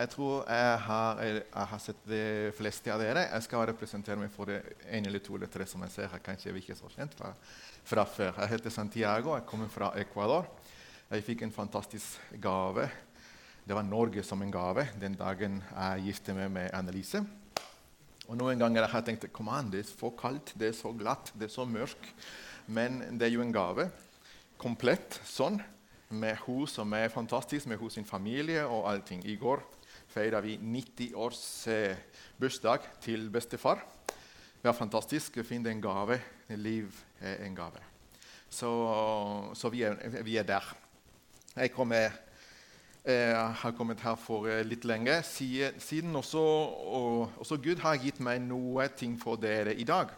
Jeg tror jeg har, jeg, har, sett de fleste av dere. Jeg skal representere meg for det ene eller to eller tre som jeg ser her. Kanskje jeg ikke så kjent fra, fra før. Jeg heter Santiago. Jeg kommer fra Ecuador. Jeg fikk en fantastisk gave. Det var Norge som en gave den dagen jeg gifte meg med Annelise. Og Noen ganger har jeg tenkt kom an, det er så kaldt, det er så glatt, det er så mørkt. Men det er jo en gave. Komplett sånn. Med hun som er fantastisk, med hun sin familie og allting. I går feira vi 90 års eh, til bestefar. Det var fantastisk å finne en gave. Liv er en gave. Så, så vi, er, vi, er, der. Jeg kommer, jeg har kommet her for eh, litt lenge siden, også, og, også, Gud har gitt meg noe ting for dere i dag.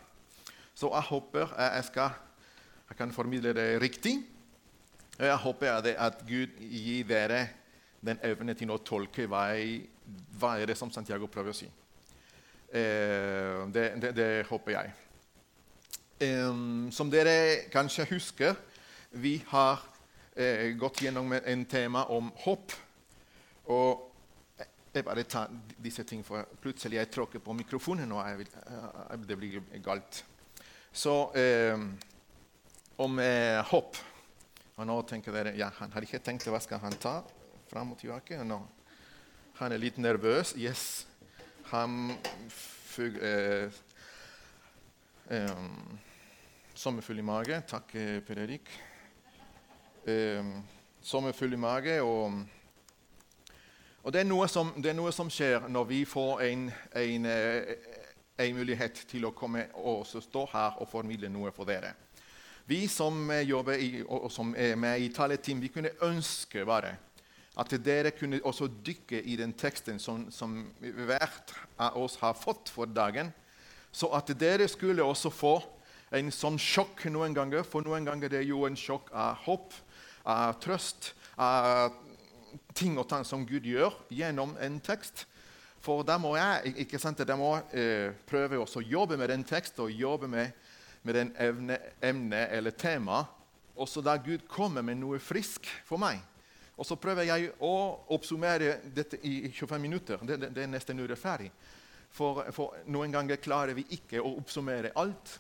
Så jeg håper jeg, skal, jeg kan formidle det riktig. Jeg håper at Gud gir dere den evnen til å tolke hva, jeg, hva er det som Santiago prøver å si. Eh, det, det, det, håper jeg. Eh, som dere kanskje husker, vi har eh, gått gjennom en tema om håp. Og jeg bare tar disse tingene, for plutselig jeg tråkker på mikrofonen, og jeg vil, jeg, det blir galt. Så eh, om eh, håp. Og nå tenker dere ja, han har ikke tenkt hva skal han ta fram og tilbake. Nå. Han er litt nervøs. Yes. Han fug, eh, eh, Sommerfull i mage. Takk, eh, Per Erik. Eh, sommerfull i mage. Og, og det, er som, det, er noe som, skjer når vi får en, en, eh, en mulighet til å komme og stå her og formidle noe for dere. Vi som jobber i, og som er med i Taleteam, vi kunne ønske bare at dere kunne også dykke i den teksten som, som hvert av oss har fått for dagen, så at dere skulle også få en sånn sjokk noen ganger. For noen ganger det er jo en sjokk av håp, av trøst, av ting og tang som Gud gjør gjennom en tekst. For da må jeg ikke sant, da må, eh, prøve å jobbe med den teksten og jobbe med med den evne, emne eller tema, også da Gud kommer med noe frisk for meg. Og så prøver jeg å oppsummere dette i 25 minutter. Det, det, det er nesten urettferdig. For, for, noen ganger klarer vi ikke å oppsummere alt.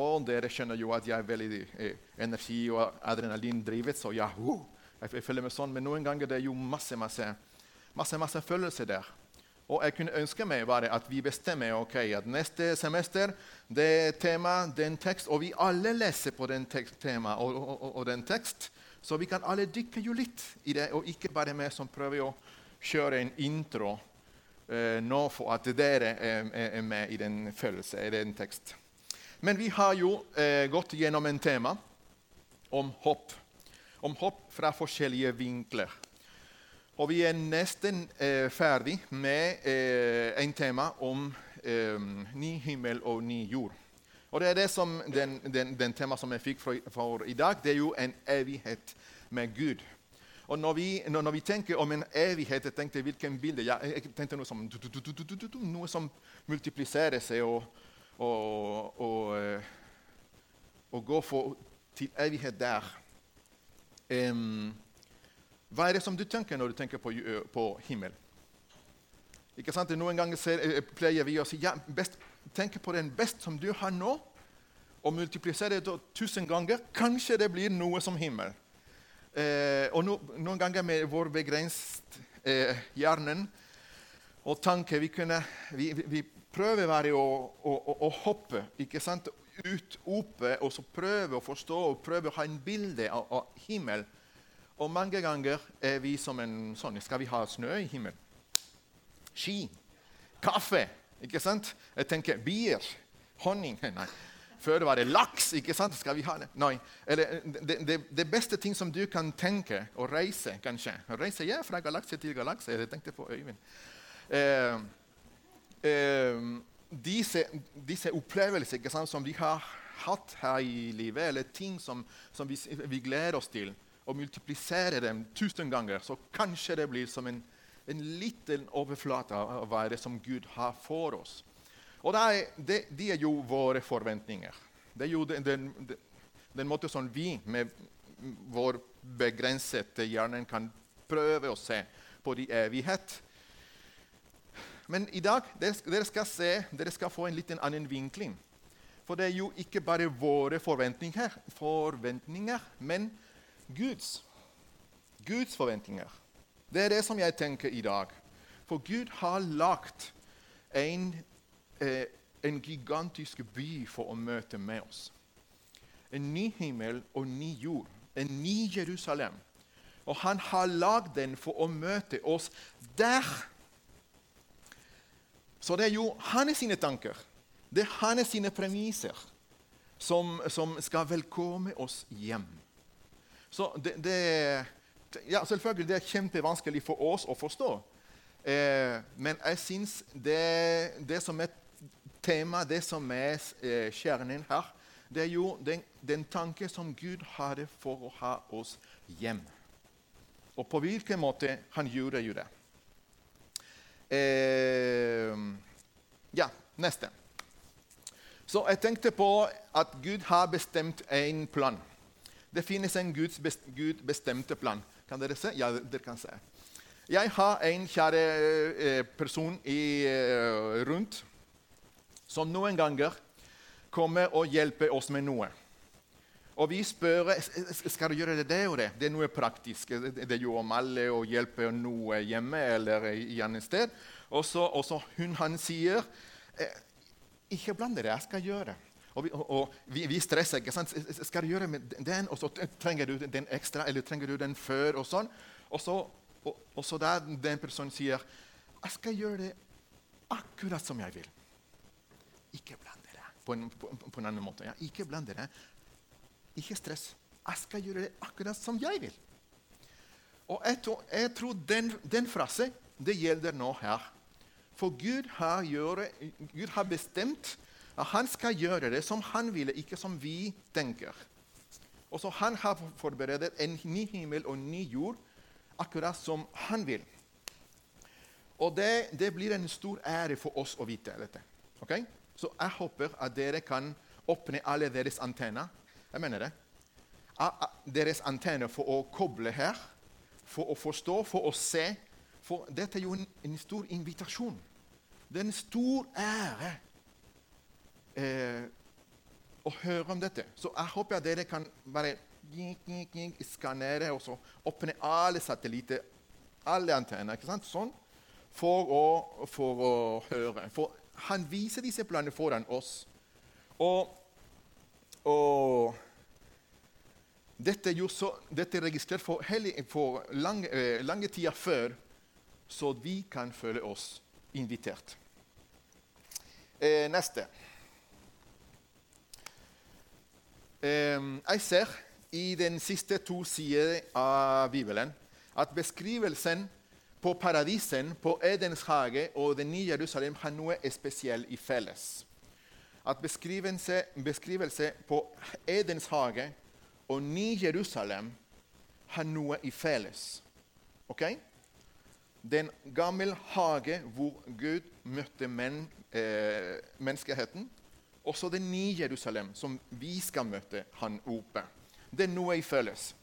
Og dere skjønner jo at jeg er veldig eh, energi- og adrenalindrivet, så ja, uh, jeg, føler meg sånn. Men noen ganger det er jo masse, masse, masse, masse følelser der. Og jeg kunne ønske meg bare at vi bestemmer ok, at neste semester det er tema, den tekst, og vi alle leser på den tekst, tema og, og, og, den tekst. Så vi kan alle dykke jo litt i det, og ikke bare vi som prøver å kjøre en intro eh, nå for at dere er, er, med i den følelsen, i den tekst. Men vi har jo eh, gått gjennom en tema om håp. Om håp fra forskjellige vinkler. Og vi er nesten eh, ferdig med eh, en tema om eh, ny himmel og ny jord. Og det er det som den, den, den tema som jeg fikk for, for, i dag. Det er jo en evighet med Gud. Og når vi, når, når vi tenker om en evighet Jeg tenkte hvilken bilde? Ja, jeg tenkte noe som, noe som multipliserer seg og, og, og, eh, og går for, til evighet der. Um, hva er det som du tenker når du tenker på, på himmel? Ikke sant? Noen ganger ser, pleier vi å si ja, best, tenk på den best som du har nå, og multiplisere det tusen ganger. Kanskje det blir noe som himmel. Eh, og no, noen ganger med vår begrenset eh, hjernen og tanke vi, kunne, vi, vi prøver bare å, å, å, å, hoppe ikke sant? ut oppe og så prøve å forstå og prøve å ha en bilde av, av himmel og mange ganger er vi som en sånn Skal vi ha snø i himmelen? Ski. Kaffe. Ikke sant? Jeg tenker bier. Honning. Nei. Før var det laks. ikke sant? Skal vi ha det? Nei. Eller, det, det, det, beste ting som du kan tenke, å reise, kanskje Reise ja, fra galakse til galakse. Jeg tenkte på Øyvind. Eh, eh, disse, disse opplevelser ikke sant, som vi har hatt her i livet, eller ting som, som vi, vi gleder oss til og multiplisere dem tusen ganger, så kanskje det blir som en, en liten overflate av hva det som Gud har for oss. Og det, det, de er jo våre forventninger. Det er jo den, den, den måten som vi med vår begrensede hjerne kan prøve å se på de evighet. Men i dag dere, skal se, dere skal få en litt annen vinkling. For det er jo ikke bare våre forventninger, forventninger men Guds. Guds forventninger. Det er det som jeg tenker i dag. For Gud har lagt en, eh, en gigantisk by for å møte med oss. En ny himmel og ny jord. En ny Jerusalem. Og han har lagd den for å møte oss der. Så det er jo hans tanker, det er hans premisser, som, som skal velkomme oss hjem. Så det, det, ja, selvfølgelig det er kjempevanskelig for oss å forstå. Eh, men jeg syns det, det, som er tema, det som er eh, kjernen her, det er jo den, den tanke som Gud hadde for å ha oss hjem. Og på hvilken måte han gjorde jo det. Eh, ja, neste. Så jeg tenkte på at Gud har bestemt en plan. Det finnes en Guds best, Gud bestemte plan. Kan dere se? Ja, dere kan se. Jeg har en kjære eh, person i, eh, rundt som noen ganger kommer og hjelper oss med noe. Og vi spør skal du gjøre det, det og det. Det er noe praktisk. Det om alle å hjelpe noe hjemme eller i annet sted. Og så, hun han sier eh, ikke bland dere, jeg skal gjøre. Og vi, og, vi, vi stresser. ikke sant? Skal du gjøre med den, og så trenger du den ekstra, eller trenger du den før? Og sånn. Og så, og, og så der den personen sier jeg skal gjøre det akkurat som jeg vil. Ikke bland dere. På en, på, på en annen måte. Ja. Ikke bland dere. Ikke stress. Jeg skal gjøre det akkurat som jeg vil. Og jeg tror, jeg tror den, den frasen det gjelder nå her. For Gud har, gjøre, Gud har, bestemt at han skal gjøre det som han ville, ikke som vi tenker. Og så Han har forberedt en ny himmel og en ny jord akkurat som han vil. Og det, det, blir en stor ære for oss å vite dette. Okay? Så jeg håper at dere kan åpne alle deres antenner jeg mener det. Deres antenner for å koble her, for å forstå, for å se. For dette er jo en, en stor invitasjon. Det er en stor ære eh, å høre om dette. Så jeg håper at dere kan bare skannere og så åpne alle satellitter, alle antenner, ikke sant? sånn, for å, for å høre. For han viser disse planene foran oss. Og og dette så, dette er registrert for, for lange, eh, lange tider før, så vi kan føle oss invitert. Eh, neste. Eh, jeg ser i den siste to sider av Bibelen at beskrivelsen på paradisen, på Edens hage og det nye Jerusalem har noe spesielt i felles at beskrivelse, beskrivelse på Edens hage og Ny-Jerusalem har noe i felles. Ok? Den gamle hage hvor Gud møtte men, eh, menneskeheten. Også det nye Jerusalem, som vi skal møte han oppe. Det er noe jeg føles.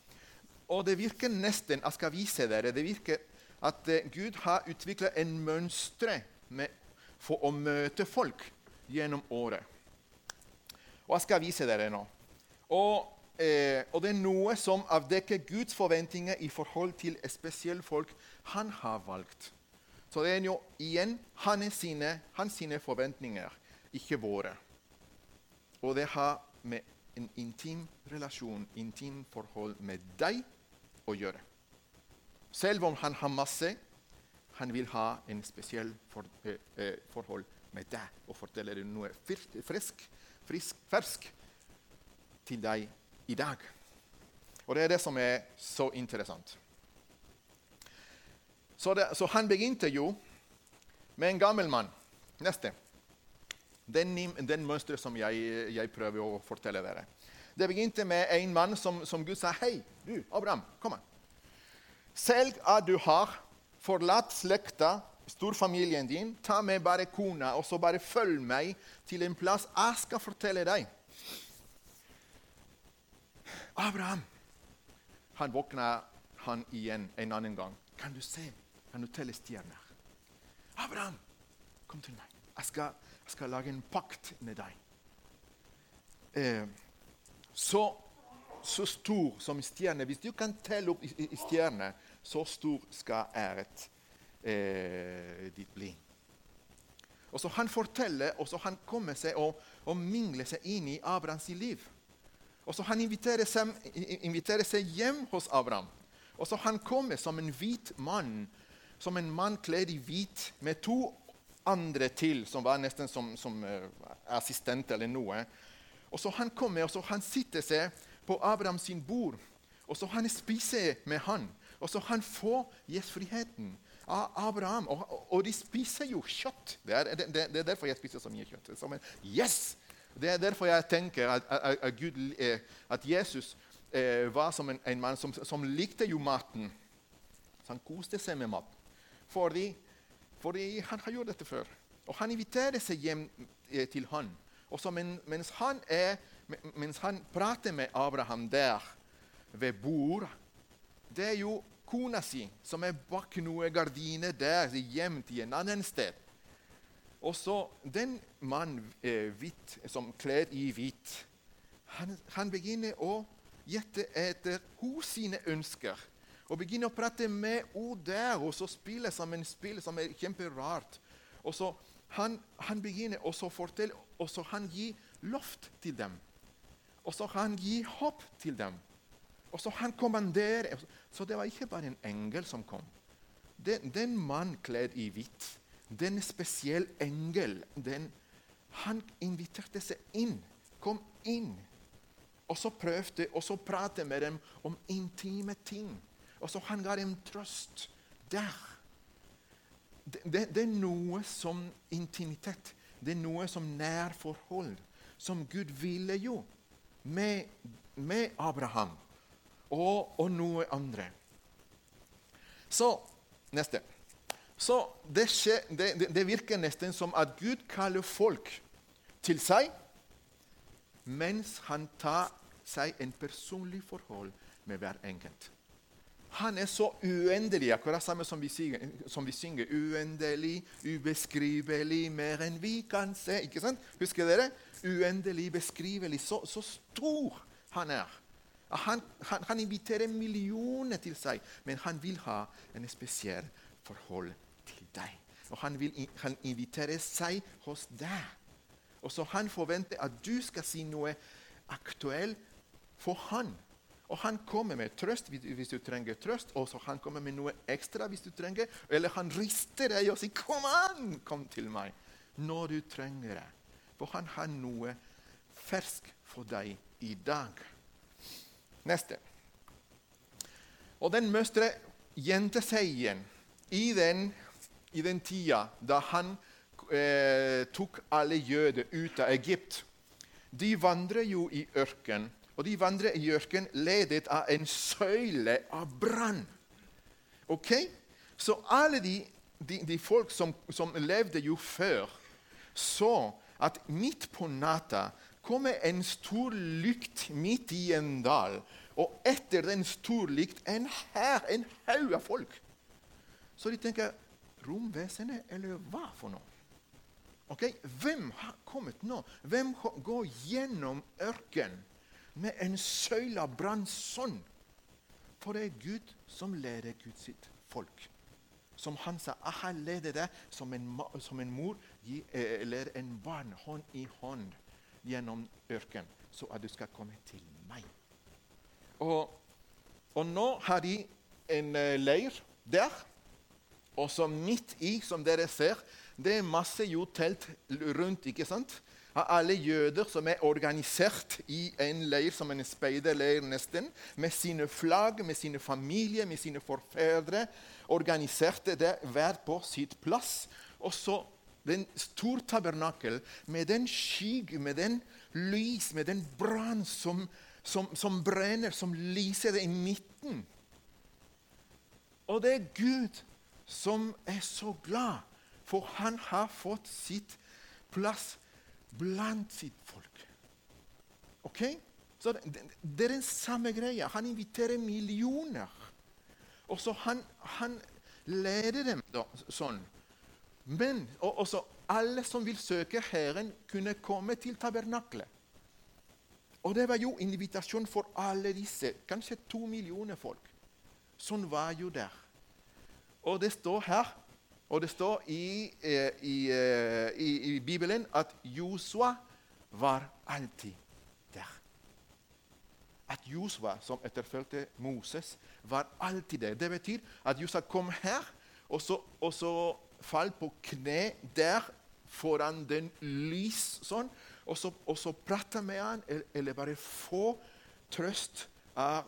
Og det virker nesten Jeg skal vise dere, det virker at eh, Gud har utvikla en mønstre for å møte folk gjennom året. Og Jeg skal vise dere nå. Og, eh, og Det er noe som avdekker Guds forventninger i forhold til et spesielt folk han har valgt. Så det er jo igjen hans hans forventninger, ikke våre. Og det har med en intim relasjon, intim forhold med deg å gjøre. Selv om han har masse, han vil ha en spesiell for, eh, eh forhold med deg og fortelle deg noe frisk, frisk, fersk til deg i dag. Og det er det som er så interessant. Så, det, så han begynte jo med en gammel mann. Neste. Den, den mønsteret som jeg, jeg, prøver å fortelle dere. Det begynte med en mann som, som Gud sa Hei, du, Abraham, kom her. Selv at du har forlatt slekta storfamilien din, ta med bare kona, og så bare følg meg til en plass jeg skal fortelle deg. Abraham! Han våkna han igjen en annen gang. Kan du se? Kan du telle stjerner? Abraham! Kom til meg. Jeg skal, jeg skal lage en pakt med deg. Eh, så, så stor som stjerne Hvis du kan telle opp i, stjerner, så stor skal æret eh, ditt bli. Og så Han forteller, og så han kommer seg og, og mingler seg inn i Abrahams liv. Og så Han inviterer seg, inviterer seg hjem hos Abraham. Og så Han kommer som en hvit mann, som en mann kledd i hvit, med to andre til, som var nesten som, som uh, assistent eller noe. Og så Han kommer og så han sitter seg på Abraham sin bord, og så han spiser med han. Og så han får gjestfriheten av Abraham. Og, og, de spiser jo kjøtt. Det er, det, det er, derfor jeg spiser så mye kjøtt. Som en, yes! Det er derfor jeg tenker at, at, at, Gud, eh, at Jesus eh, var som en, en mann som, som, likte jo maten. Så han koste seg med mat. Fordi, fordi han har gjort dette før. Og han inviterer seg hjem eh, til han. Og så men, mens, han er, mens han prater med Abraham der ved bordet Det er jo kona si som er bak noen gardiner der, gjemt i en annen sted. Og så den mannen eh, hvit, som kledd i hvitt, han, han, begynner å gjette etter hos sine ønsker. Og begynner å prate med henne der, og så spille sammen spill som er kjemperart. Og så han, han begynner å fortelle, og så han gir loft til dem. Og så han gir håp til dem. Og så han kommanderer. Så det var ikke bare en engel som kom. Den, den mann kledd i hvitt, den spesielle engel, den, han inviterte seg inn. Kom inn. Og så prøvde og så prate med dem om intime ting. Og så han ga dem trøst der. Det, det, det, er noe som intimitet. Det er noe som nærforhold. Som Gud ville jo med, med Abraham og, og noe andre. Så neste. Så det, skje, det, det, virker nesten som at Gud kaller folk til seg, mens han tar seg en personlig forhold med hver enkelt. Han er så uendelig, akkurat samme som vi, synger, som vi synger. Uendelig, ubeskrivelig, mer enn vi kan se. ikke sant? Husker dere? Uendelig, beskrivelig. Så, så stor han er. Han, han, han, inviterer millioner til seg, men han vil ha en spesiell forhold til deg. Og Han vil han inviterer seg hos deg. Og så Han forventer at du skal si noe aktuelt for han. Og han kommer med trøst hvis du trenger trøst, og han kommer med noe ekstra hvis du trenger. Eller han rister deg og sier 'Kom an, kom til meg' når du trenger det. For han har noe ferskt for deg i dag. Neste. Og den mønsteret gjente seg igjen i den, i den tida da han eh, tok alle jøder ut av Egypt. De vandrer jo i ørken, og de vandrer i ørken ledet av en søyle av brann. Ok? Så alle de, de, de folk som, som, levde jo før, så at midt på natta kommer en stor lykt midt i en dal. Og etter den stor lykt en hær, en haug av folk. Så de tenker romvesenet, eller hva for noe? Ok, Hvem har kommet nå? Hvem går gjennom ørkenen med en søyle av brann sånn? For det er Gud som leder Guds folk. Som han sa, aha, leder det som en, som en mor eh, leder en barn hånd i hånd gjennom ørkenen, så at du skal komme til meg. Og, og nå har de en uh, leir der. Og så midt i, som dere ser, det er masse jordtelt rundt. ikke sant? Av alle jøder som er organisert i en leir som en speiderleir, nesten. Med sine flagg, med sine familier, med sine forfedre. Organiserte det hver på sitt plass. Og så den store tabernakel med den skygg, med den lys, med den brann som, som, som, brenner, som lyser det i midten. Og det er Gud som er så glad, for han har fått sitt plass blant sitt folk. Ok? Så det, det er den samme greia. Han inviterer millioner. Og så han, han leder dem da, sånn. Men, og, og så, alle som vil søke Herren, kunne komme til tabernaklet. Og det var jo invitasjon for alle disse, kanskje to millioner folk. Sånn var jo der. Og det står her, og det står i, eh, i, eh, i, i Bibelen at Josua var alltid der. At Josua, som etterfulgte Moses, var alltid der. Det betyr at Josua kom her, og så, og så falt på kne der foran den lys sånn, og så, og så prate med han, eller bare få trøst av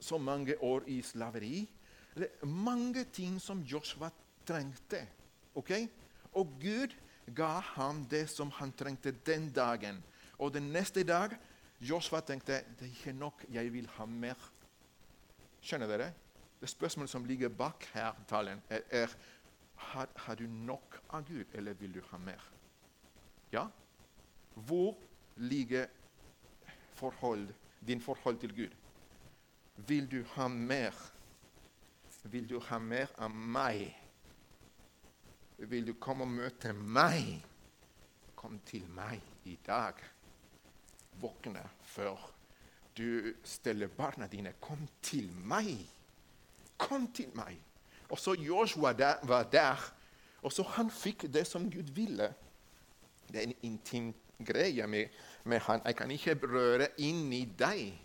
så mange år i slaveri. Er mange ting som Joshua trengte. ok? Og Gud ga ham det som han trengte den dagen. Og den neste dag Joshua tenkte det er ikke nok, jeg vil ha mer. Skjønner dere? Det spørsmålet som ligger bak her, talen, er, er har, har, du nok av Gud, eller vil du ha mer? Ja? Hvor ligger forhold, din forhold til Gud? Vil du ha mer? Vil du ha mer av meg? Vil du komme og møte meg? Kom til meg i dag. Våkne før du steller barna dine. Kom til meg. Kom til meg. Og så Joshua der, var der. Og så han fikk det som Gud ville. Det er en intim greie med, med han. Jeg kan ikke røre inn i deg.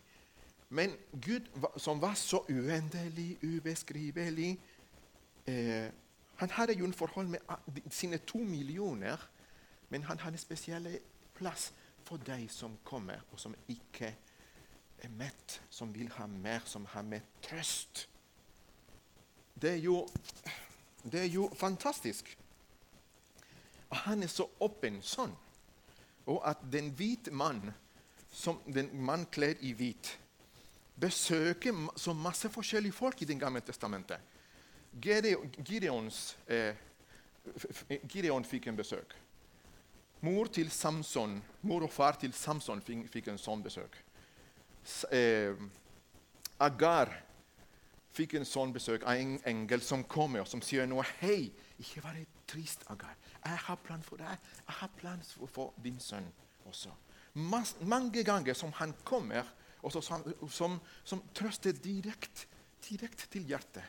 Men Gud, som var så uendelig, ubeskrivelig eh, Han hadde jo en forhold med sine to millioner, men han hadde spesiell plass for de som kommer, og som ikke er mett, som vil ha mer, som har med trøst det er jo, det er jo fantastisk. Og han er så åpen sånn. Og at den hvite mann, som den mann kledd i hvit, besøker så masse forskjellige folk i Det gamle testamentet. Gideons, eh, Gideon fikk en besøk. Mor til Samson, mor og far til Samson fikk en sånn besøk. Eh, Agar fikk en sånn besøk av en engel som kommer og som sier noe. 'Hei, ikke vær trist, Agar. Jeg har plan for deg. Jeg har plan for, for din sønn også.' Mas, mange ganger som han kommer, og som, som, som, trøster direkte direkt til hjertet.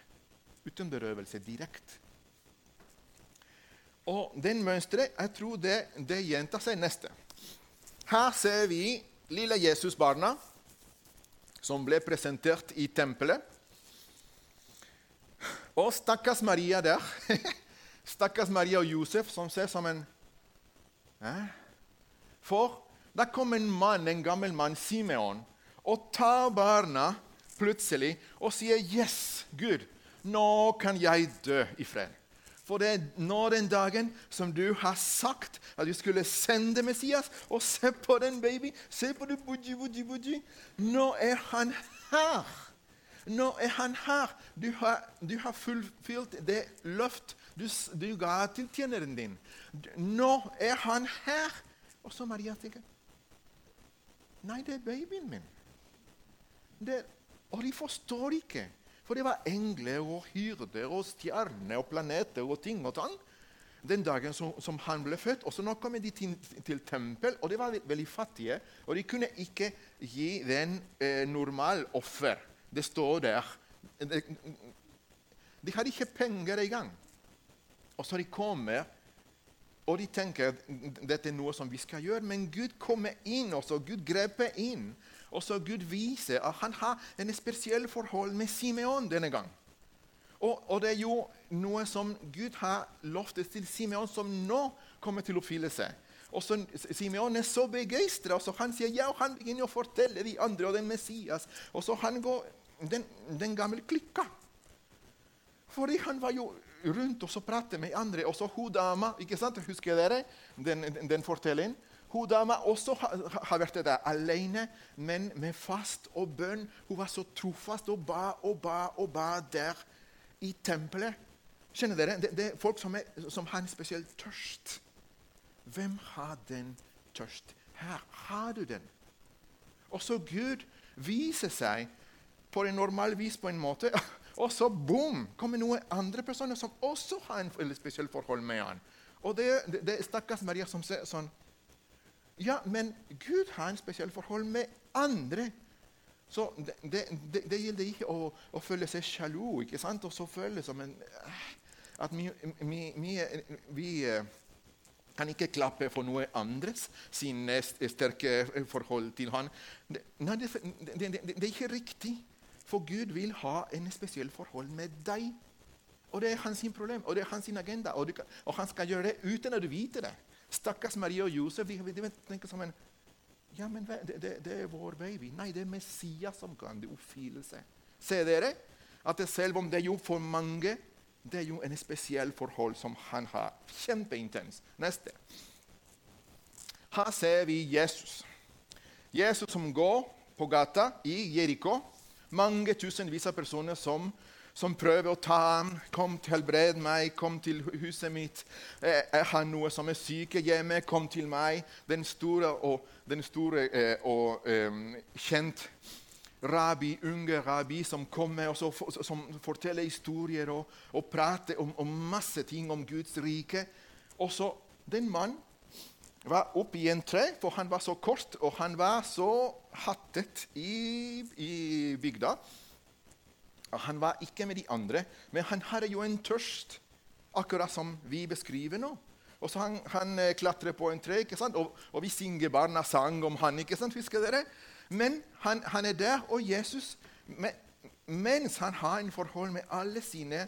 Uten berøvelse. Direkte. Og den mønsteret jeg tror det, det gjentar seg neste. Her ser vi lille Jesusbarna som ble presentert i tempelet. Og stakkars Maria der. stakkars Maria og Josef, som ser som en eh? For da kom en mann, en gammel mann, Simeon, og tar barna plutselig og sier 'Yes, Gud, nå kan jeg dø i fred'. For det er nå den dagen som du har sagt at du skulle sende Messias. Og se på den baby. Se på det buji, buji, buji. Nå er han her. Nå er han her. Du har, du har fullfylt det løft du, du, ga til tjeneren din. Nå er han her. Og så Maria tenker Nei, det er babyen min. Det, og de forstår ikke. For det var engler og hyrder og stjerner og planeter og ting og tang den dagen som, som, han ble født. Og så nå kom de til, til tempel, og de var veldig fattige. Og de kunne ikke gi den eh, normal offer. Det står der. De hadde ikke penger engang. Og så de kommer, og de tenker dette er noe som vi skal gjøre. Men Gud kommer inn, også. Gud greper inn. Og så Gud viser at han har en spesiell forhold med Simeon denne gang. Og, og, det er jo noe som Gud har lovt til Simeon, som nå kommer til å oppfyllelse. Og så Simeon er så begeistra, og han sier ja, og han begynner å fortelle de andre og den Messias. Og så han går den, den gamle klikka. Fordi han var jo rundt og så pratet med andre. Og så hun dama ikke sant? Husker dere den, den, den fortellingen? Hun dama også har, vært der alene, men med fast og bønn. Hun var så trofast og ba og ba og ba der i tempelet. Kjenner dere? Det, det er folk som, er, som har en spesiell tørst. Hvem har den tørst? Her har du den. Og så Gud viser seg på en normal vis på en måte. Og så boom, kommer noen andre personer som også har en spesielt forhold med han. Og det, det, det er stakkars Maria som sier sånn Ja, men Gud har en spesiell forhold med andre. Så det, det, det gjelder ikke å, å, føle seg sjalu ikke sant? og så føle som en, at vi, vi, vi, vi eh, kan ikke klappe for noe andres sin sterke forhold til han. Nei, det, det, det, det, er ikke riktig. For Gud vil ha en spesiell forhold med deg. Og det er hans problem, og det er hans agenda. Og, kan, og, han skal gjøre det uten at du vet det. Stakkars Maria og Josef de, de tenker som en Ja, men det, det, det, er vår baby. Nei, det er Messias som kan det oppfyllelse. Ser dere at selv om det er jo for mange det er jo en spesiell forhold som han har. Kjempeintens. Neste. Her ser vi Jesus. Jesus som går på gata i Jeriko. Mange tusenvis av personer som, som prøver å ta ham. 'Kom, helbred meg. Kom til huset mitt. Eh, jeg har noe som er syke hjemme. Kom til meg.' Den store og, den store, eh, og um, kjent rabbi, unge rabbi som kommer og så, som forteller historier og, og prater om, om, masse ting om Guds rike. Og så den mannen var oppe i en tre, for han var så kort og han var så hattet i, i bygda. Han var ikke med de andre, men han hadde jo en tørst, akkurat som vi beskriver nå. Og så Han, han eh, klatrer på en tre, ikke sant? Og, og vi synger barna sang om han, ikke sant? husker dere? Men han, han er der, og Jesus, mens han har en forhold med alle sine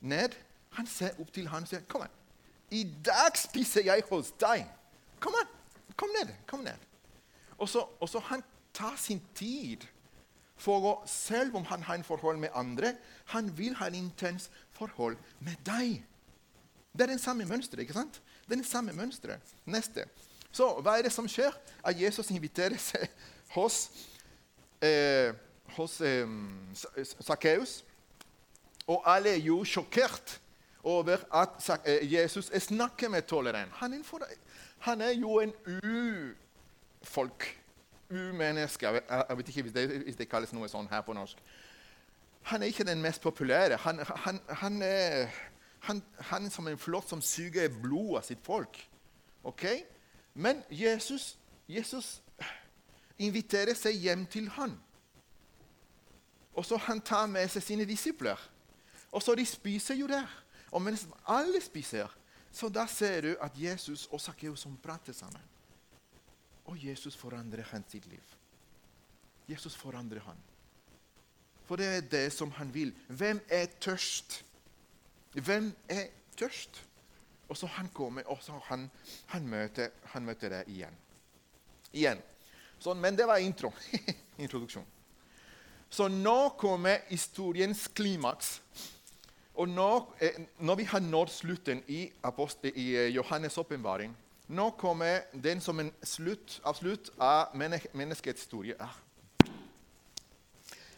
ned, han ser opp til han og sier, 'Kom an, i dag spiser jeg hos deg.' Kom an, kom ned. kom ned. Og så, og så han tar sin tid for selv om han har en forhold med andre, han vil ha en intens forhold med deg. Det er den samme mønsteret. ikke sant? Det er den samme mønstret. Neste. Så hva er det som skjer? At Jesus inviterer seg hos, eh, hos eh. Og alle er jo sjokkert over at eh, Jesus snakker med tolleren. Han, han, er jo en ufolk. Umenneske. Jeg vet ikke hvis det, hvis det, kalles noe sånn her på norsk. Han er ikke den mest populære. Han, han, han er, er, som en flått som suger blod av sitt folk. Ok? Men Jesus, Jesus inviterer seg hjem til han. Og så Han tar med seg sine disipler. Og så De spiser jo der. Og mens alle spiser, så da ser du at Jesus og Sakkeus prater sammen. Og Jesus forandrer hans liv. Jesus forandrer han. For det er det som han vil. Hvem er tørst? Hvem er tørst? Og så han kommer, og så han, han møter, han møter det igjen. Igjen. Sånn, men det var intro. Introduksjon. Så nå kommer historiens klimaks. Og nå, eh, når vi har nådd slutten i, i eh, Johannes' åpenbaring, nå kommer den som en slutt, avslutt av menneskets historie.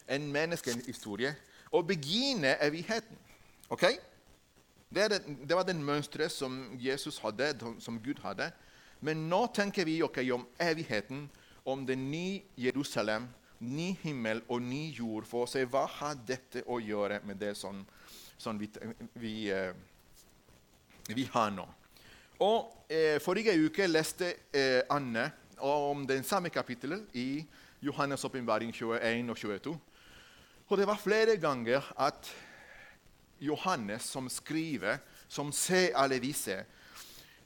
En En menneskehistorie. Og begynner evigheten. Ok? Det, det, det var den mønsteret som Jesus hadde, som Gud hadde. Men nå tenker vi okay, om evigheten om det nye Jerusalem, ny himmel og ny jord, for å se hva har dette å gjøre med det som, som vi, vi, eh, vi, har nå. Og eh, Forrige uke leste eh, Anne om den samme kapittelet i Johannes' åpenbaring 21 og 22. Og det var flere ganger at Johannes, som skriver, som ser alle disse,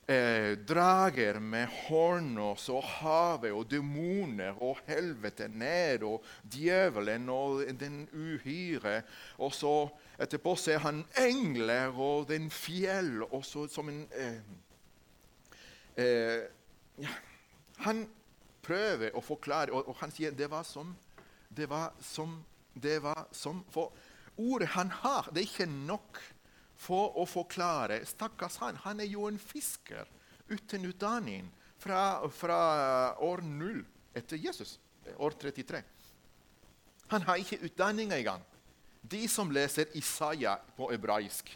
eh, drager med horn og havet og demoner og helvete ned og djevelen og den uhyre. Og så etterpå ser han engler og den fjell og så som en eh, eh, Han prøver å forklare, og, og han sier det var som det var som, det var som For ordet han har, det er ikke nok for å forklare Stakkars han. Han er jo en fisker uten utdanning fra, fra år null etter Jesus, år 33. Han har ikke utdanning engang. De som leser Isaiah på hebraisk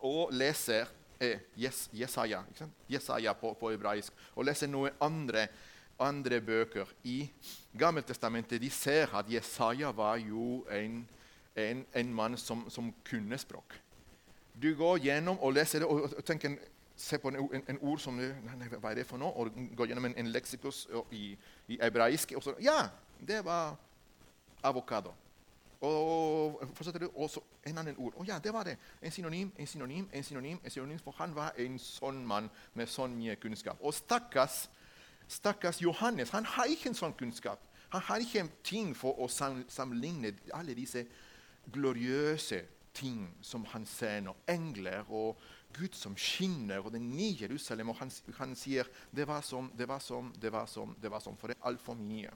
og leser eh, yes, Jesaja, Jesaja på, på hebraisk og leser noen andre, andre bøker i Gammeltestamentet, de ser at Jesaja var jo en, en, en mann som, som kunne språk. Du går gjennom og leser det og, tenker se på en, en, ord som nei, Hva er det for noe? Og går gjennom en, en leksikos i, i hebraisk. Og så, ja, det var avokado. Og fortsetter det også en annen ord. Og ja, det var det. En synonym, en synonym, en synonym. en synonym, For han var en sånn mann med sånn mye kunnskap. Og stakkars, stakkars Johannes, han har ikke en sånn kunnskap. Han har ikke en ting for å sammenligne alle disse gloriøse ting som han ser nå. Engler og Gud som skinner, og den nye Jerusalem. Og han, han sier det var som, det var som, det var som, det var som. For det er altfor mye.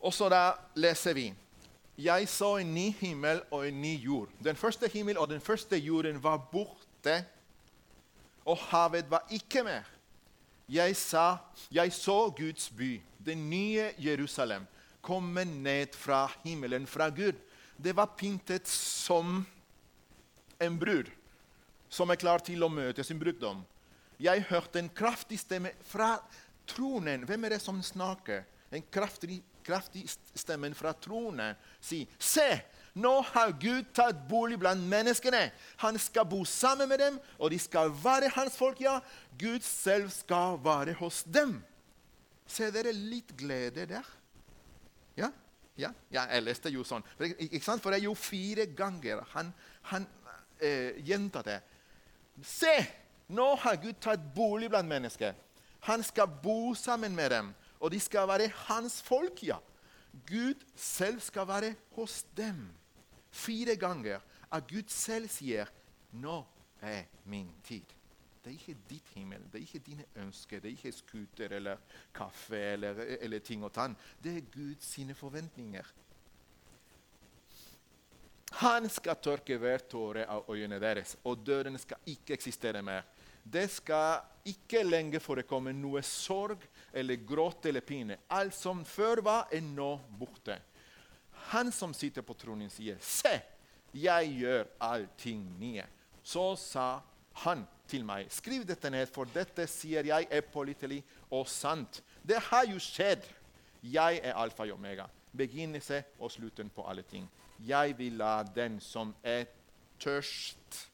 Og så da leser vi Jeg så en ny himmel og en ny jord. Den første himmel og den første jorden var borte, og havet var ikke mer. Jeg, sa, jeg så Guds by, den nye Jerusalem, komme ned fra himmelen, fra Gud. Det var pyntet som en brud som er klar til å møte sin brudgom. Jeg hørte en kraftig stemme fra tronen. Hvem er det som snakker? En kraftig kraftig stemmen fra tronen si Se, nå har Gud tatt bolig blant menneskene. Han skal bo sammen med dem, og de skal være hans folk. Ja, Gud selv skal være hos dem. Ser dere litt glede der? Ja? Ja, ja jeg leste jo sånn. Ikke sant? For det er jo fire ganger han, han eh, gjentar det. Se, nå har Gud tatt bolig blant mennesker. Han skal bo sammen med dem og de skal være hans folk, ja. Gud selv skal være hos dem. Fire ganger at Gud selv sier 'Nå er min tid'. Det er ikke ditt himmel, det er ikke dine ønsker, det er ikke scooter eller kaffe eller, eller ting og tann. Det er Guds forventninger. Han skal tørke hver tåre av øynene deres, og døden skal ikke eksistere mer. Det skal ikke lenger forekomme noe sorg eller gråt eller pine. Alt som før var, er nå borte. Han som sitter på tronen, sier, 'Se, jeg gjør allting nye.' Så sa han til meg, 'Skriv dette ned, for dette sier jeg er pålitelig og sant.' Det har jo skjedd. Jeg er alfa og omega, begynnelse og slutten på alle ting. Jeg vil la den som er tørst,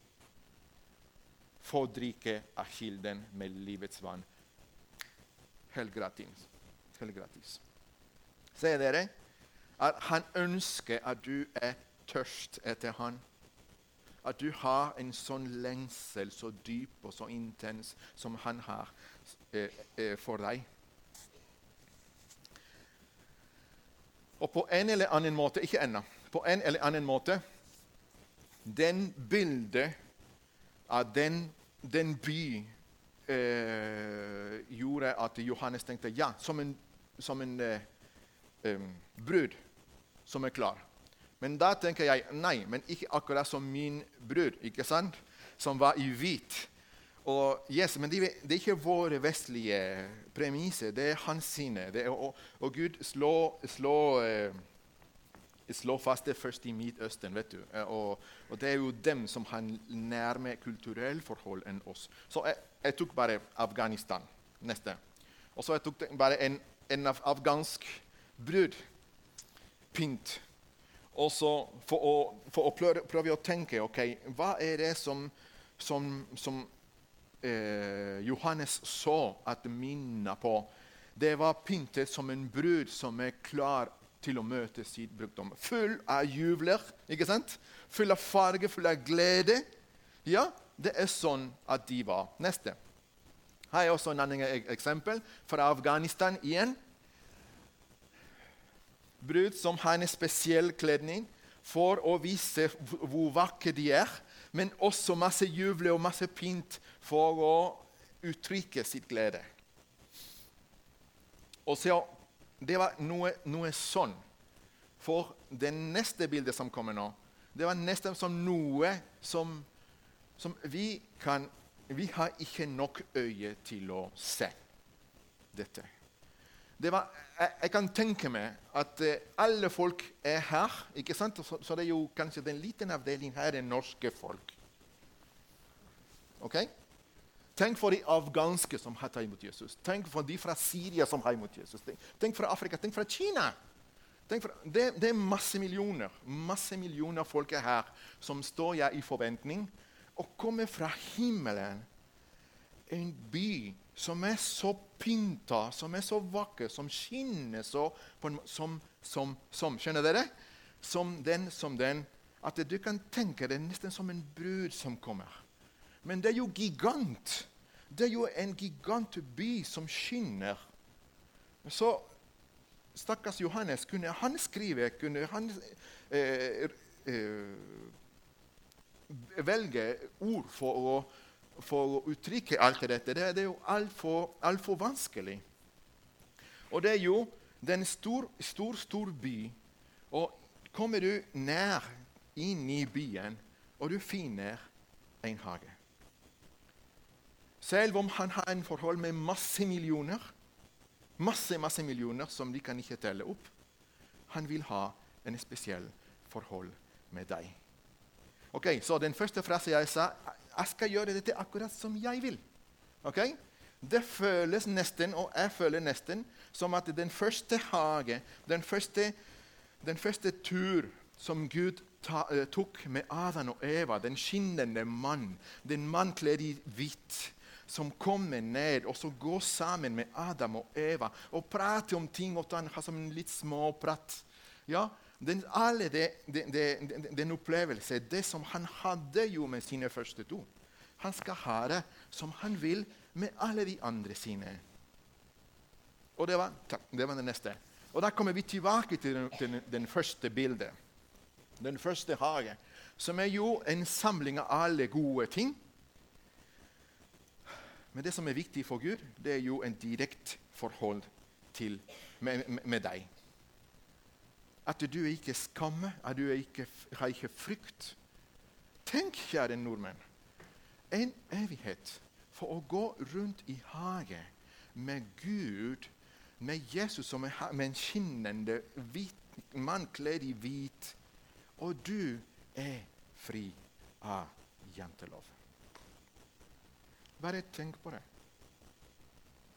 få drikke av kilden med livets vann helt gratis. Helt gratis. Ser dere at han ønsker at du er tørst etter han. At du har en sånn lengsel så dyp og så intens som han har eh, eh, for deg. Og på en eller annen måte Ikke ennå. På en eller annen måte Den bildet av den, den by eh, gjorde at Johannes tenkte ja, som en, som en eh, brud som er klar. Men da tenker jeg nei, men ikke akkurat som min brud, ikke sant? som var i hvit. Og, yes, men det, det, er ikke våre vestlige premisser, det er hans sine. Er, og, og, Gud slår, slår eh, slår fast det først i Midtøsten. vet du. Eh, og, og, Det er jo dem som har nærme kulturelle forhold enn oss. Så jeg, jeg, tok bare Afghanistan neste. Og så jeg tok bare en, en afghansk brud. Pynt. Og så for å, for å prøve, prøve, å tenke ok, hva er det som, som, som eh, Johannes så at minner på. Det var pyntet som en brud som er klar til å møte sitt brukdom. Full av jubler, ikke sant? full av farge, full av glede. Ja, det er sånn at de var. Neste. Her er også en annen eksempel fra Afghanistan igjen. Brud som har en spesiell kledning for å vise hvor vakre de er, men også masse juble og masse pynt for å uttrykke sitt glede. Og så det var noe, noe sånn. For det neste bildet som kommer nå, det var nesten som noe som, som vi kan Vi har ikke nok øye til å se dette. Det var, jeg, jeg, kan tenke meg at uh, alle folk er her. ikke sant? Så, så, det er jo kanskje den liten avdelingen her er norske folk. Ok? Tenk for de afghanske som har tatt imot Jesus. Tenk for de fra Syria som har imot Jesus. Tenk fra Afrika. Tenk fra Kina. Tenk for, det, det, er masse millioner masse millioner folk her som står her i forventning å komme fra himmelen. En by som er så pynta, som er så vakker, som skinner så som, som, som, Skjønner dere? Som den, som den. At du kan tenke deg nesten som en brud som kommer. Men det er jo gigant. Det er jo en gigantby som skinner. Så stakkars Johannes, kunne han skrive Kunne han eh, eh, velge ord for å, for å uttrykke alt dette? Det, det er jo altfor alt for vanskelig. Og det er jo den stor, stor, stor by. Og kommer du nær inn i byen, og du finner en hage selv om han har en forhold med masse millioner, masse, masse millioner som de kan ikke telle opp. Han vil ha en spesiell forhold med deg. Ok, Så den første frasen jeg sa jeg skal gjøre dette akkurat som jeg vil. Ok? Det føles nesten, og jeg føler nesten, som at den første hage, den første, den første tur som Gud ta, uh, tok med Adam og Eva, den skinnende mann, den mann kledd i hvitt som kommer ned og så går sammen med Adam og Eva og prater om ting og har som en litt småprat. Ja, den, alle det, det, det, den opplevelse, det som han hadde jo med sine første to. Han skal ha det som han vil med alle de andre sine. Og det var, det var det neste. Og Da kommer vi tilbake til den, den, den første bildet. Den første hagen, som er jo en samling av alle gode ting men det som er viktig for Gud, det er jo en direkte forhold til, med, med, deg. At du ikke skammer, at du ikke, har ikke frykt. Tenk, kjære nordmenn, en evighet for å gå rundt i hage med Gud, med Jesus som er med en skinnende hvit mann kledd i hvit, og du er fri av jantelov. Bare tenk på det.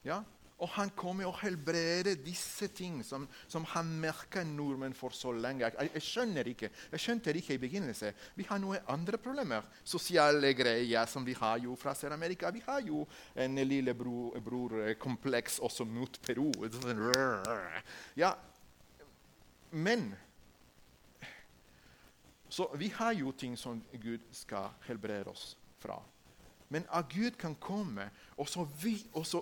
Ja? Og han kommer og helbreder disse ting som, som han merker nordmenn for så lenge. Jeg, jeg, skjønner ikke. Jeg skjønte ikke i begynnelsen. Vi har noen andre problemer. Sosiale greier som vi har jo fra Sør-Amerika. Vi har jo en lillebror-kompleks også mot Peru. Ja, men Så vi har jo ting som Gud skal helbrede oss fra. Men at Gud kan komme og så, vi, og så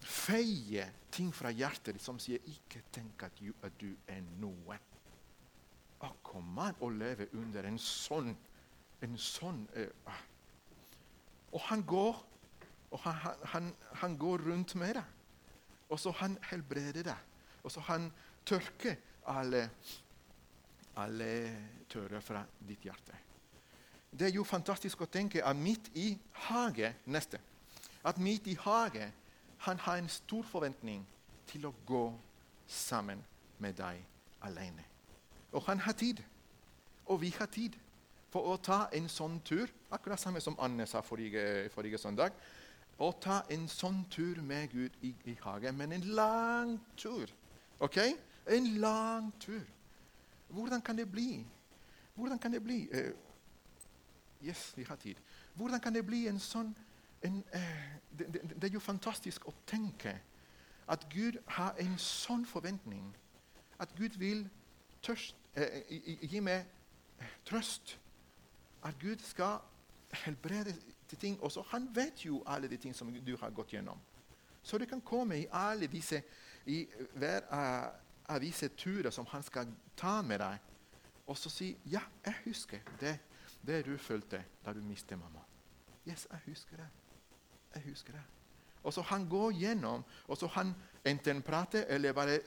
feie ting fra hjertet som sier 'ikke tenk at du, at du er noe'. Å komme og leve under en sånn, en sånn uh, Og han går og han, han, han, går rundt med det. Og så han helbreder det. Og så han tørker alle, alle tørre fra ditt hjerte. Det er jo fantastisk å tenke at midt i hage neste, at midt i hage han har en stor forventning til å gå sammen med deg alene. Og han har tid. Og vi har tid for å ta en sånn tur, akkurat samme som Anne sa forrige, forrige søndag. Å ta en sånn tur med Gud i, i hagen, men en lang tur. Ok? En lang tur. Hvordan kan det bli? Hvordan kan det bli? Uh, Yes, vi har tid. Hvordan kan det bli en sånn en, eh, det, det, det, er jo fantastisk å tenke at Gud har en sånn forventning. At Gud vil tørst, eh, gi meg trøst. At Gud skal helbrede til ting. Også han vet jo alle de ting som du har gått gjennom. Så du kan komme i alle disse, i hver av, av disse turer som han skal ta med deg, og så si 'Ja, jeg husker det det du følte da du mistet mamma. Yes, jeg husker det. Jeg husker det. Og så han går gjennom, og så han enten prater eller bare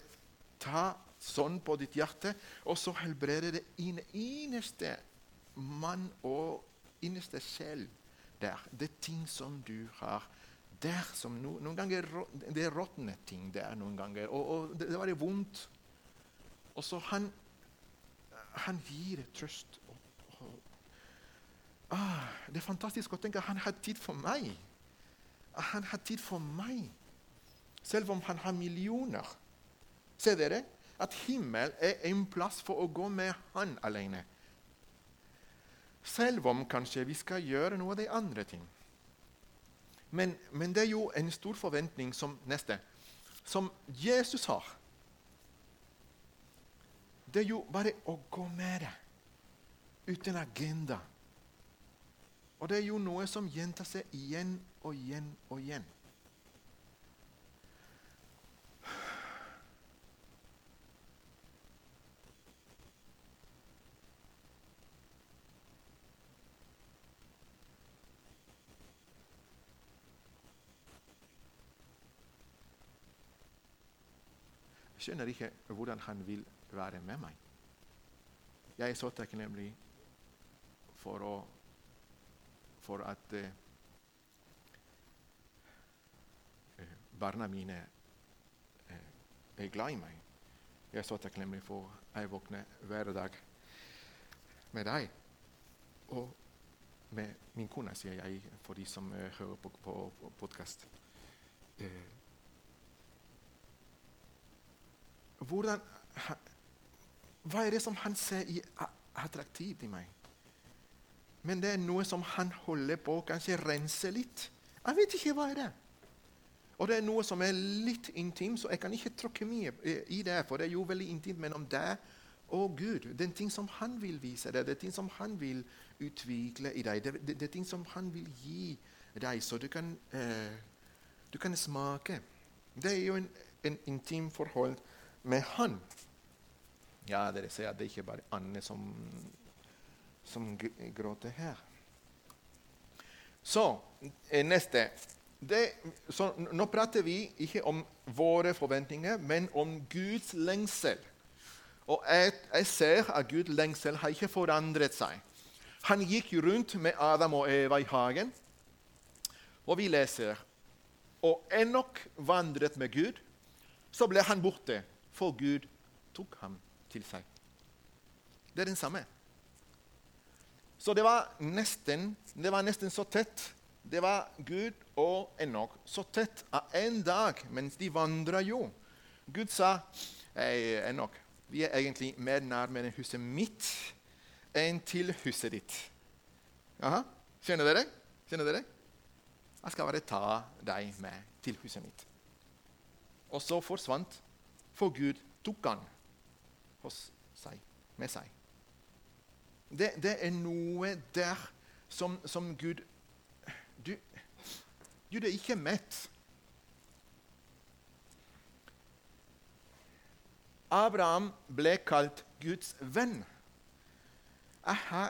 tar sånn på ditt hjerte, og så helbreder det innerste mann og innerste sjel der. Det er ting som du har der som no, Noen ganger det er råtne ting der noen ganger, og, og det, det var det vondt. Og så han, han gir trøst ah, Det er fantastisk å tenke at han har tid for meg. At han har tid for meg. Selv om han har millioner. Ser dere? At himmel er en plass for å gå med han alene. Selv om kanskje vi skal gjøre noe av de andre ting. Men, men det er jo en stor forventning som neste, som Jesus har. Det er jo bare å gå med det, uten agenda. Og det er jo noe som gjentar seg igjen og igjen og igjen. Jeg skjønner ikke hvordan han vil være med meg. Jeg er så takknemlig for, å, for at uh, barna mine uh, er glad i meg. Jeg er så takknemlig for at jeg våkner hver dag med deg. Og med min kone, sier jeg for de som hører på, på, på podkast. Eh. Hva er det som han ser i attraktivt i meg? Men det er noe som han holder på å kanskje rense litt. Jeg vet ikke hva er det Og det er noe som er litt intimt, så jeg kan ikke tråkke mye i det. For det er jo veldig intimt mellom deg og Gud. Det er ting som han vil vise deg, det er ting som han vil utvikle i deg. Det, er ting som han vil gi deg, så du kan, eh, du kan smake. Det er jo en, en intim forhold med han. Ja, dere ser at det ikke bare er Anne som, som gråter her. Så eh, neste. Det, så nå prater vi ikke om våre forventninger, men om Guds lengsel. Og jeg, jeg ser at Guds lengsel har ikke forandret seg. Han gikk rundt med Adam og Eva i hagen, og vi leser Og Enok vandret med Gud. Så ble han borte for Gud tok ham til seg. Det er den samme. Så det var nesten, det var nesten så tett. Det var Gud og Enok så tett av en dag mens de vandra jo. Gud sa hey, Enok, vi er egentlig mer nærmere huset mitt enn til huset ditt. Aha. Skjønner dere? Skjønner dere? Jeg skal bare ta deg med til huset mitt. Og så forsvant for Gud tok han seg, med seg. Det, det, er noe der som, som Gud du, Gud er ikke mett. Abraham ble kalt Guds venn. Jeg har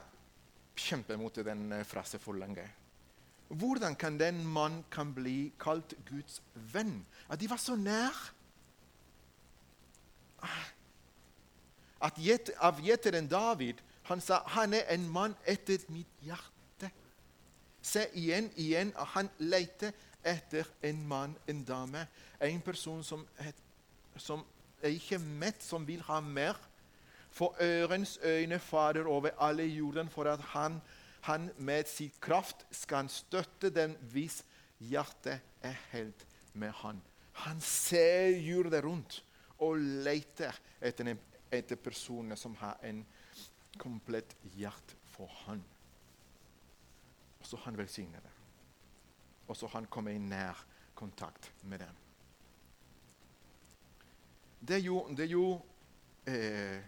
kjempet mot den eh, frasen for lenge. Hvordan kan den mann kan bli kalt Guds venn? At de var så nær at av gjeteren David han sa han er en mann etter mitt hjerte. Se igjen, igjen at han leter etter en mann, en dame, en person som, er, som er ikke mett, som vil ha mer. For ørens øyne fader over alle jorden, for at han, han med sin kraft skal støtte den hvis hjertet er helt med han. Han ser jorda rundt og leter etter, etter personer som har en komplett hjerte for Han. Og så han velsigner det. Og så han kommer i nær kontakt med dem. Det er jo, det er jo eh,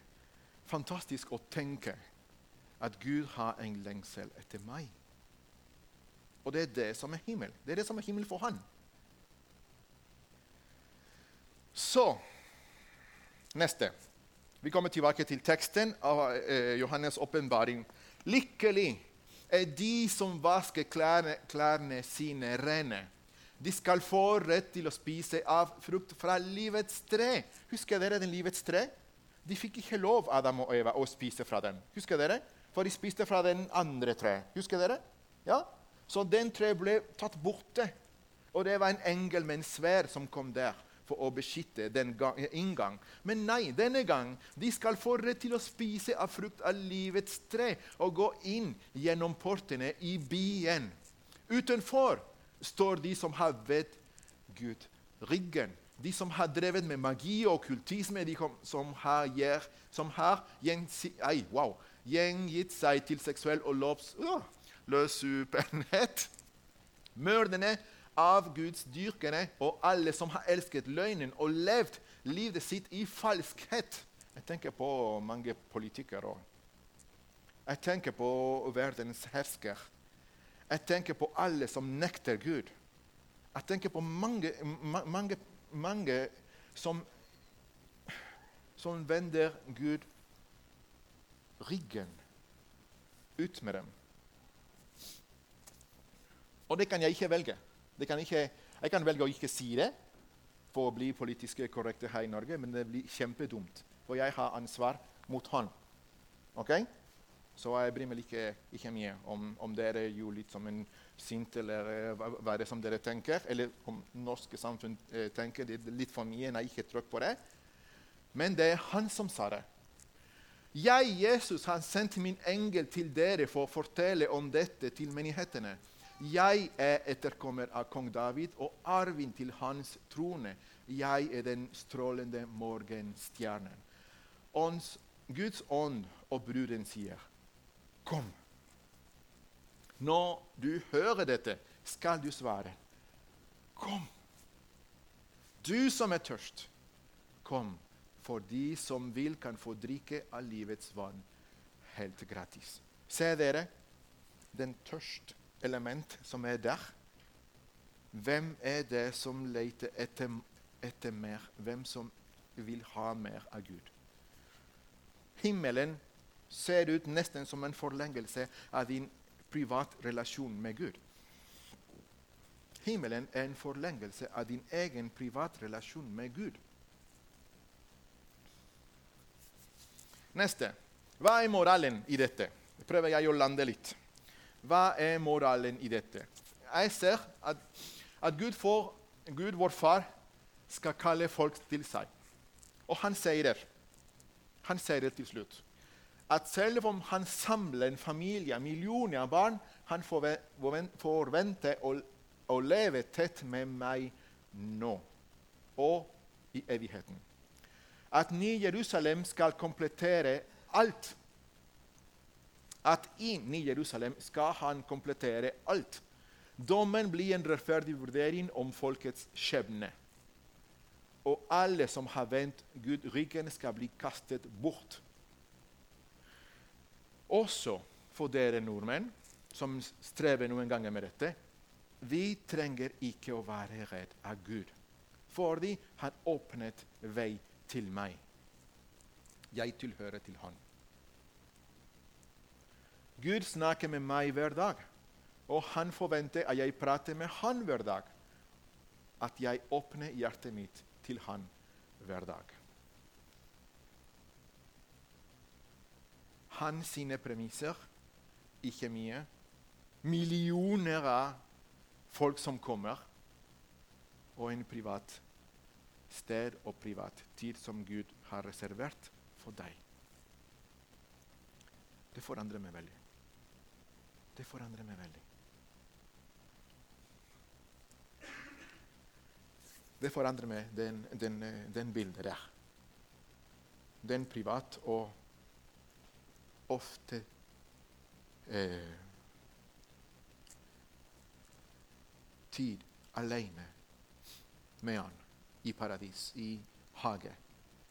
fantastisk å tenke at Gud har en lengsel etter meg. Og det er det som er himmel. Det er det som er himmel for han. Så Neste. Vi kommer tilbake til teksten av eh, Johannes' åpenbaring. Lykkelig er de som vasker klærne, klærne sine rene. De skal få rett til å spise av frukt fra livets tre. Husker dere den livets tre? De fikk ikke lov, Adam og Eva, å spise fra den. Husker dere? For de spiste fra den andre tre. Husker dere? Ja? Så den tre ble tatt borte. Og det var en engel med en sverd som kom der for å beskytte den inngang. Men nei, denne gang de skal få rett til å spise av frukt av livets tre og gå inn gjennom portene i byen. Utenfor står de som har vett Gud ryggen. De som har drevet med magi og kultisme, de som har, som har ai, wow, gjengitt seg til seksuell og lovs, uh, løssupenhet. Mørderne, avgudsdyrkere og alle som har elsket løgnen og levd livet sitt i falskhet. Jeg tenker på mange politikere. Jeg tenker på verdens hersker. Jeg tenker på alle som nekter Gud. Jeg tenker på mange, mange, mange som, som vender Gud ryggen. Ut med dem. Og det kan jeg ikke velge. Kan ikke, jeg kan velge å ikke si det for å bli politisk korrekt her i Norge, men det blir kjempedumt. For jeg har ansvar mot han. Ok? Så jeg bryr meg ikke, ikke mye om, om dere gjør litt som en sint, eller uh, hva, hva det som dere tenker, eller om norske samfunn eh, tenker. Det er litt for mye. Nei, ikke trykk på det. Men det er han som sa det. Jeg, Jesus, har sendt min engel til dere for å fortelle om dette til menighetene. Jeg er etterkommer av kong David og arven til hans trone. Jeg er den strålende morgenstjernen. Ons, Guds ånd og bruden sier, 'Kom'. Når du hører dette, skal du svare, 'Kom'. Du som er tørst, kom, for de som vil, kan få drikke av livets vann helt gratis. Se dere den tørste element som er der. Hvem er det som leter etter, etter mer? Hvem som vil ha mer av Gud? Himmelen ser ut nesten som en forlengelse av din privatrelasjon med Gud. Himmelen er en forlengelse av din egen privatrelasjon med Gud. Neste. Hva er moralen i dette? Prøver jeg å lande litt. Hva er moralen i dette? Jeg ser at, at Gud, for, Gud, vår far, skal kalle folk til seg. Og han sier det. Han sier det til slutt. At selv om han samler en familie, millioner av barn, han forventer å, å leve tett med meg nå og i evigheten. At Ny Jerusalem skal komplettere alt at inn i Jerusalem skal han komplettere alt. Dommen blir en rettferdig vurdering om folkets skjebne. Og alle som har vendt Gud ryggen, skal bli kastet bort. Også for dere nordmenn som strever noen ganger med dette. Vi trenger ikke å være redd av Gud, fordi han åpnet vei til meg. Jeg tilhører til Han. Gud snakker med meg hver dag, og han forventer at jeg prater med han hver dag. At jeg åpner hjertet mitt til han hver dag. Han sine premisser, ikke mye. Millioner av folk som kommer, og en privat sted og privat tid som Gud har reservert for deg. Det forandrer meg veldig. Det forandrer meg veldig. Det forandrer meg, den, den, den bildet der. Den privat og ofte eh, tid alene med han i paradis, i hage.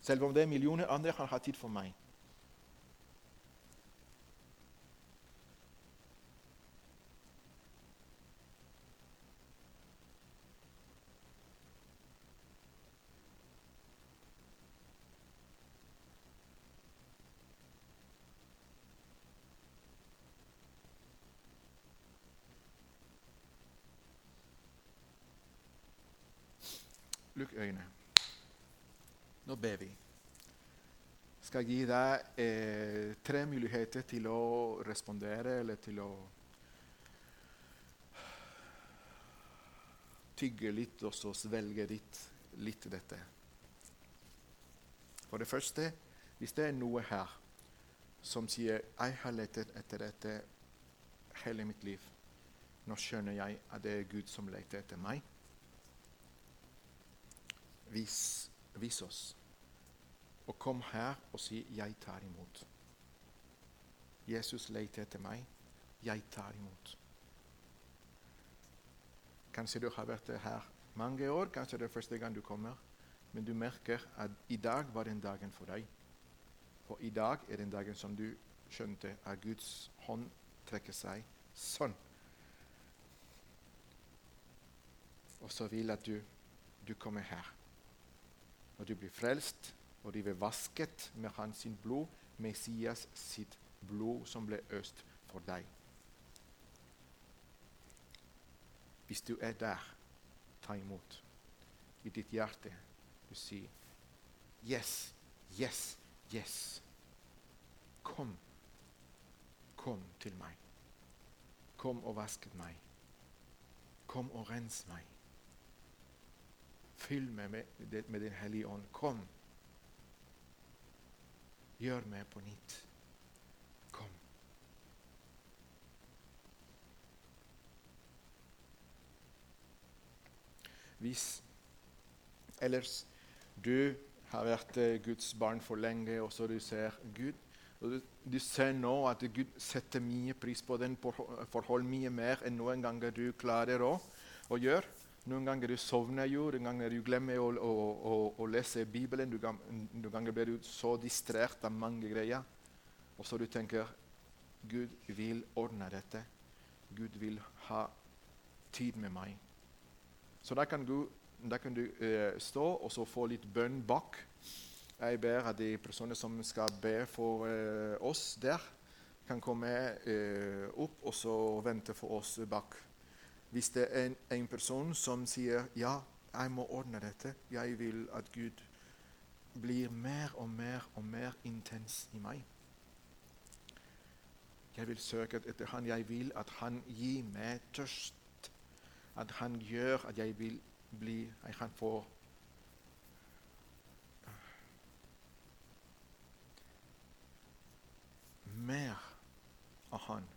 Selv om det er millioner andre han har tid for meg. Lukk øynene. Nå ber vi. Skal gi deg eh, tre muligheter til å respondere eller til å tygge litt og så svelge litt, litt dette. For det første, hvis det er noe her som sier 'Jeg har lett etter dette hele mitt liv', nå skjønner jeg at det er Gud som leter etter meg vis, vis oss. Og kom her og si 'Jeg tar imot'. Jesus leter etter meg. Jeg tar imot. Kanskje du har vært her mange år, kanskje det er første gang du kommer. Men du merker at i dag var den dagen for deg. Og i dag er den dagen som du skjønte at Guds hånd trekker seg sånn. Og så vil at du, du kommer her. Og du blir frelst, og du blir vasket med hans blod, Messias sitt blod som ble øst for deg. Hvis du er der, ta imot i ditt hjerte. Du sier Yes, yes, yes. Kom. Kom til meg. Kom og vask meg. Kom og rens meg. Fyll meg med, med Din hellige ånd. Kom. Gjør meg på nytt. Kom. Hvis ellers du har vært eh, Guds barn for lenge, og så du ser Gud og du, du ser nå at Gud setter mye pris på den forhold mye mer enn noen ganger du klarer å, å gjøre. Noen ganger du sovner jo, noen ganger du glemmer å, å, å, å lese Bibelen. Noen ganger blir du så distrert av mange greier. Og så du tenker Gud vil ordne dette. Gud vil ha tid med meg. Så da kan kan du eh, stå og så få litt bønn bak. Jeg ber at de personene som skal be for eh, oss der, kan komme eh, opp og så vente for oss bak. Hvis det er en, en, person som sier ja, jeg må ordne dette, jeg vil at Gud blir mer og mer og mer intens i meg. Jeg vil søke etter Han. Jeg vil at Han gir meg tørst at han gjør at jeg vil bli Jeg kan få mer av han.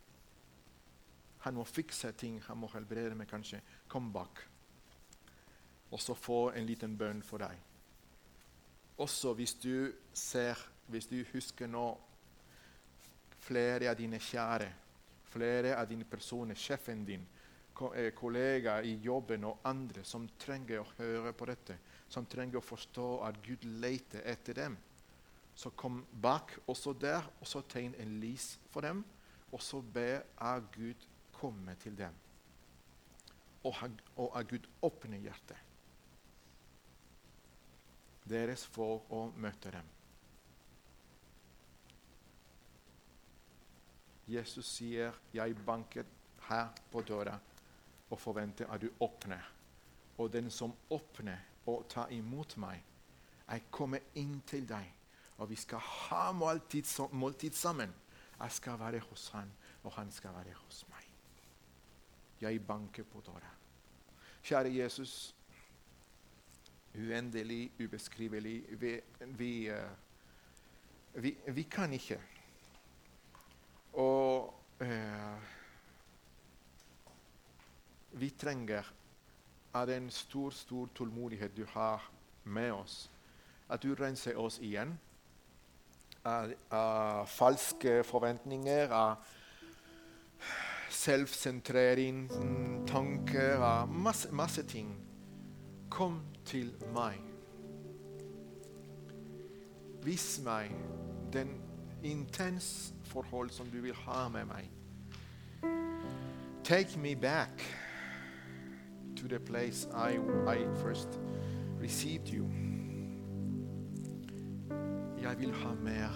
Han må fikse ting, han må helbrede meg kanskje. Kom bak. Og så få en liten bønn for deg. Også hvis du ser, hvis du husker nå flere av dine kjære, flere av dine personer, sjefen din, Eh, kollegaer i jobben og andre som trenger å høre på dette, som trenger å forstå at Gud leter etter dem. Så kom bak også der, og så tegn en lys for dem, og så be av Gud komme til dem. Og, og at Gud åpner hjertet deres for å møte dem. Jesus sier, 'Jeg banket her på døra' og forventer at du åpner. Og den som åpner og tar imot meg, jeg kommer inn til deg, og vi skal ha måltid, måltid sammen. Jeg skal være hos han, og han skal være hos meg. Jeg banker på døra. Kjære Jesus, uendelig, ubeskrivelig Vi, vi, uh, vi, vi kan ikke. Og eh, vi trenger av den stor, stor tålmodighet du har med oss. At du renser oss igjen av falske forventninger, av selvsentrering, tanker, og masse, masse ting. Kom til meg. Vis meg den intense forhold som du vil ha med meg. Take me back to the place I, I first received you. Jeg vil ha mer.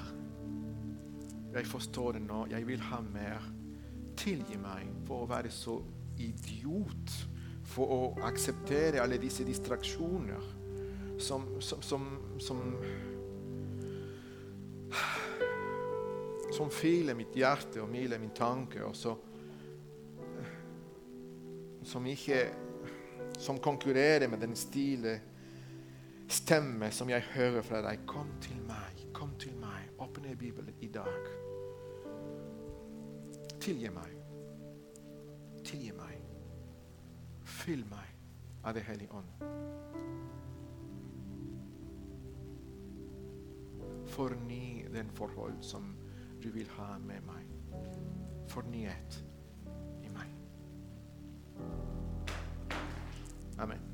Jeg forstår det nå. Jeg vil ha mer. Tilgi meg for å være så idiot. For å akseptere alle disse distraksjoner som, som, som, som som filer mitt hjerte og miler min tanke, og så, som ikke som konkurrerer med den stile stemme som jeg hører fra deg. Kom til meg, kom til meg. Åpne Bibelen i dag. Tilgi meg. Tilgi meg. Fyll meg av Det hellige ånd. Forny den forhold som du vil ha med meg. fornyet i meg. Amen.